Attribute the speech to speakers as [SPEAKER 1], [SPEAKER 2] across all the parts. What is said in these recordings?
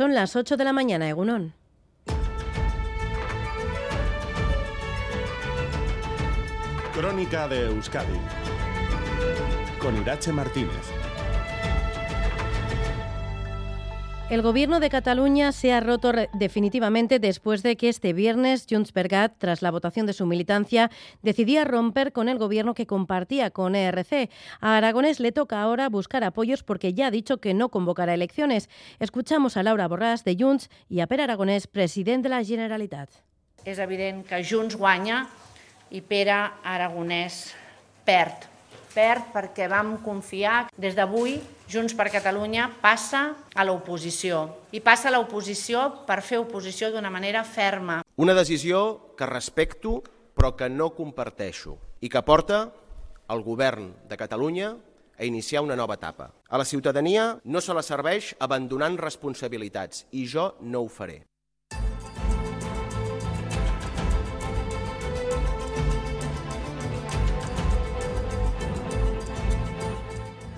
[SPEAKER 1] Son las 8 de la mañana, Egunón.
[SPEAKER 2] Crónica de Euskadi con Irache Martínez.
[SPEAKER 1] El gobierno de Cataluña se ha roto definitivamente después de que este viernes Junts per Gat, tras la votación de su militancia, decidía romper con el gobierno que compartía con ERC. A Aragonés le toca ahora buscar apoyos porque ya ha dicho que no convocará elecciones. Escuchamos a Laura Borràs de Junts y a Per Aragonés, presidente de la Generalitat.
[SPEAKER 3] És evident que Junts guanya i Pere Aragonès perd. Perd perquè vam confiar. Des d'avui, Junts per Catalunya passa a l'oposició. I passa a l'oposició per fer oposició d'una manera ferma.
[SPEAKER 4] Una decisió que respecto però que no comparteixo i que porta el govern de Catalunya a iniciar una nova etapa. A la ciutadania no se la serveix abandonant responsabilitats i jo no ho faré.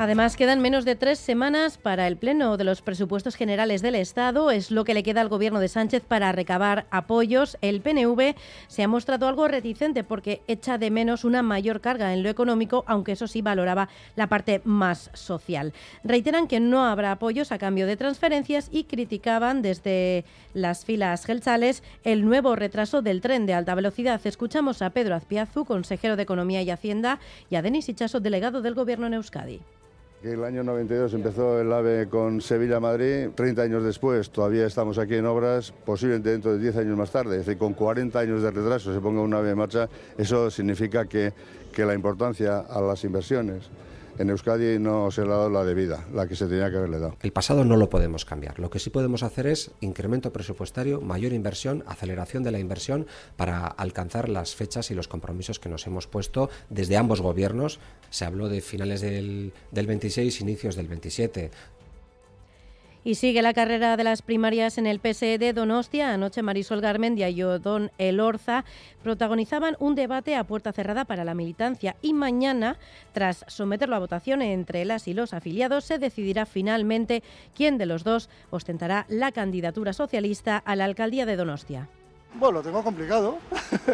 [SPEAKER 1] Además, quedan menos de tres semanas para el pleno de los presupuestos generales del Estado. Es lo que le queda al gobierno de Sánchez para recabar apoyos. El PNV se ha mostrado algo reticente porque echa de menos una mayor carga en lo económico, aunque eso sí valoraba la parte más social. Reiteran que no habrá apoyos a cambio de transferencias y criticaban desde las filas gelchales el nuevo retraso del tren de alta velocidad. Escuchamos a Pedro Azpiazu, consejero de Economía y Hacienda, y a Denis Ichaso, delegado del Gobierno en Euskadi.
[SPEAKER 5] El año 92 empezó el AVE con Sevilla-Madrid, 30 años después todavía estamos aquí en obras, posiblemente dentro de 10 años más tarde, es decir, con 40 años de retraso se ponga un AVE en marcha, eso significa que, que la importancia a las inversiones en Euskadi no se le ha dado la debida, la que se tenía que haberle dado.
[SPEAKER 6] El pasado no lo podemos cambiar. Lo que sí podemos hacer es incremento presupuestario, mayor inversión, aceleración de la inversión para alcanzar las fechas y los compromisos que nos hemos puesto desde ambos gobiernos. Se habló de finales del, del 26, inicios del 27.
[SPEAKER 1] Y sigue la carrera de las primarias en el PSE de Donostia. Anoche Marisol Garmendia y Odón Elorza protagonizaban un debate a puerta cerrada para la militancia y mañana, tras someterlo a votación entre las y los afiliados, se decidirá finalmente quién de los dos ostentará la candidatura socialista a la alcaldía de Donostia.
[SPEAKER 7] Bueno, lo tengo complicado.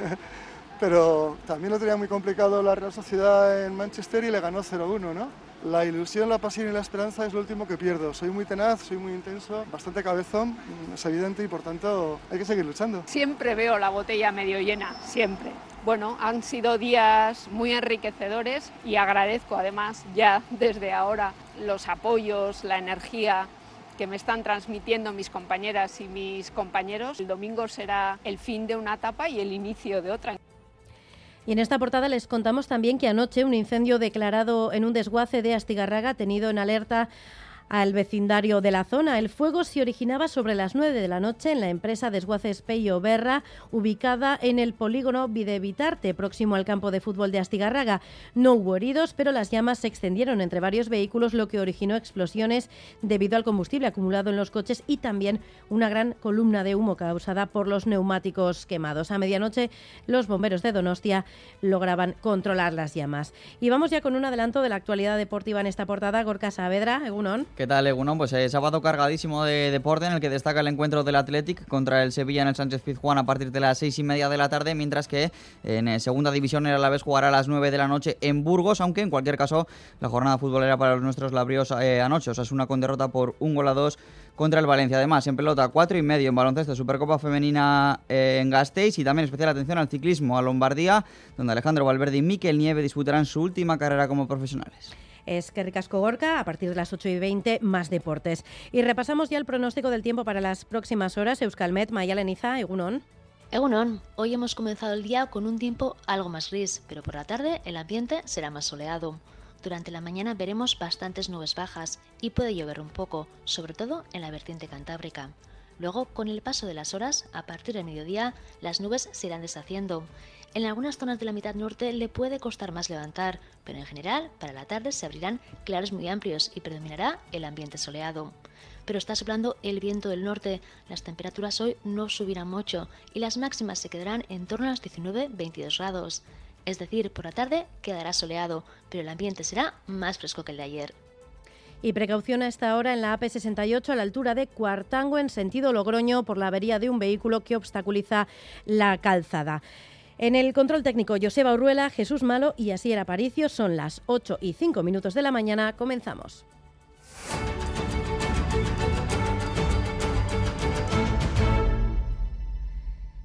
[SPEAKER 7] Pero también lo tenía muy complicado la Real Sociedad en Manchester y le ganó 0-1, ¿no? La ilusión, la pasión y la esperanza es lo último que pierdo. Soy muy tenaz, soy muy intenso, bastante cabezón, es evidente y por tanto hay que seguir luchando.
[SPEAKER 8] Siempre veo la botella medio llena, siempre. Bueno, han sido días muy enriquecedores y agradezco además ya desde ahora los apoyos, la energía que me están transmitiendo mis compañeras y mis compañeros. El domingo será el fin de una etapa y el inicio de otra.
[SPEAKER 1] Y en esta portada les contamos también que anoche un incendio declarado en un desguace de Astigarraga ha tenido en alerta al vecindario de la zona. El fuego se originaba sobre las 9 de la noche en la empresa Desguaces Peyo Berra, ubicada en el polígono Videvitarte, próximo al campo de fútbol de Astigarraga. No hubo heridos, pero las llamas se extendieron entre varios vehículos, lo que originó explosiones debido al combustible acumulado en los coches y también una gran columna de humo causada por los neumáticos quemados. A medianoche, los bomberos de Donostia lograban controlar las llamas. Y vamos ya con un adelanto de la actualidad deportiva en esta portada. Gorka Saavedra, Egunon.
[SPEAKER 9] ¿Qué tal, Egunon? Pues eh, sábado cargadísimo de deporte en el que destaca el encuentro del Athletic contra el Sevilla en el Sánchez Pizjuán a partir de las seis y media de la tarde, mientras que en eh, segunda división era la vez jugará a las nueve de la noche en Burgos, aunque en cualquier caso la jornada futbolera para los nuestros la abrió eh, anoche, o sea, es una con derrota por un gol a dos contra el Valencia. Además, en pelota, cuatro y medio en baloncesto, Supercopa Femenina eh, en Gasteiz y también especial atención al ciclismo a Lombardía, donde Alejandro Valverde y Miquel Nieve disputarán su última carrera como profesionales.
[SPEAKER 1] Es que Ricasco Gorka, a partir de las 8 y 20, más deportes. Y repasamos ya el pronóstico del tiempo para las próximas horas. Euskalmet, Mayaleniza, Egunon.
[SPEAKER 10] Egunon, hoy hemos comenzado el día con un tiempo algo más gris, pero por la tarde el ambiente será más soleado. Durante la mañana veremos bastantes nubes bajas y puede llover un poco, sobre todo en la vertiente cantábrica. Luego, con el paso de las horas, a partir del mediodía, las nubes se irán deshaciendo en algunas zonas de la mitad norte le puede costar más levantar, pero en general para la tarde se abrirán claros muy amplios y predominará el ambiente soleado. Pero está soplando el viento del norte, las temperaturas hoy no subirán mucho y las máximas se quedarán en torno a los 19-22 grados. Es decir, por la tarde quedará soleado, pero el ambiente será más fresco que el de ayer.
[SPEAKER 1] Y precaución a esta hora en la AP68 a la altura de Cuartango en sentido Logroño por la avería de un vehículo que obstaculiza la calzada. En el control técnico, Joseba Urruela, Jesús Malo y Asier Aparicio. Son las 8 y 5 minutos de la mañana. Comenzamos.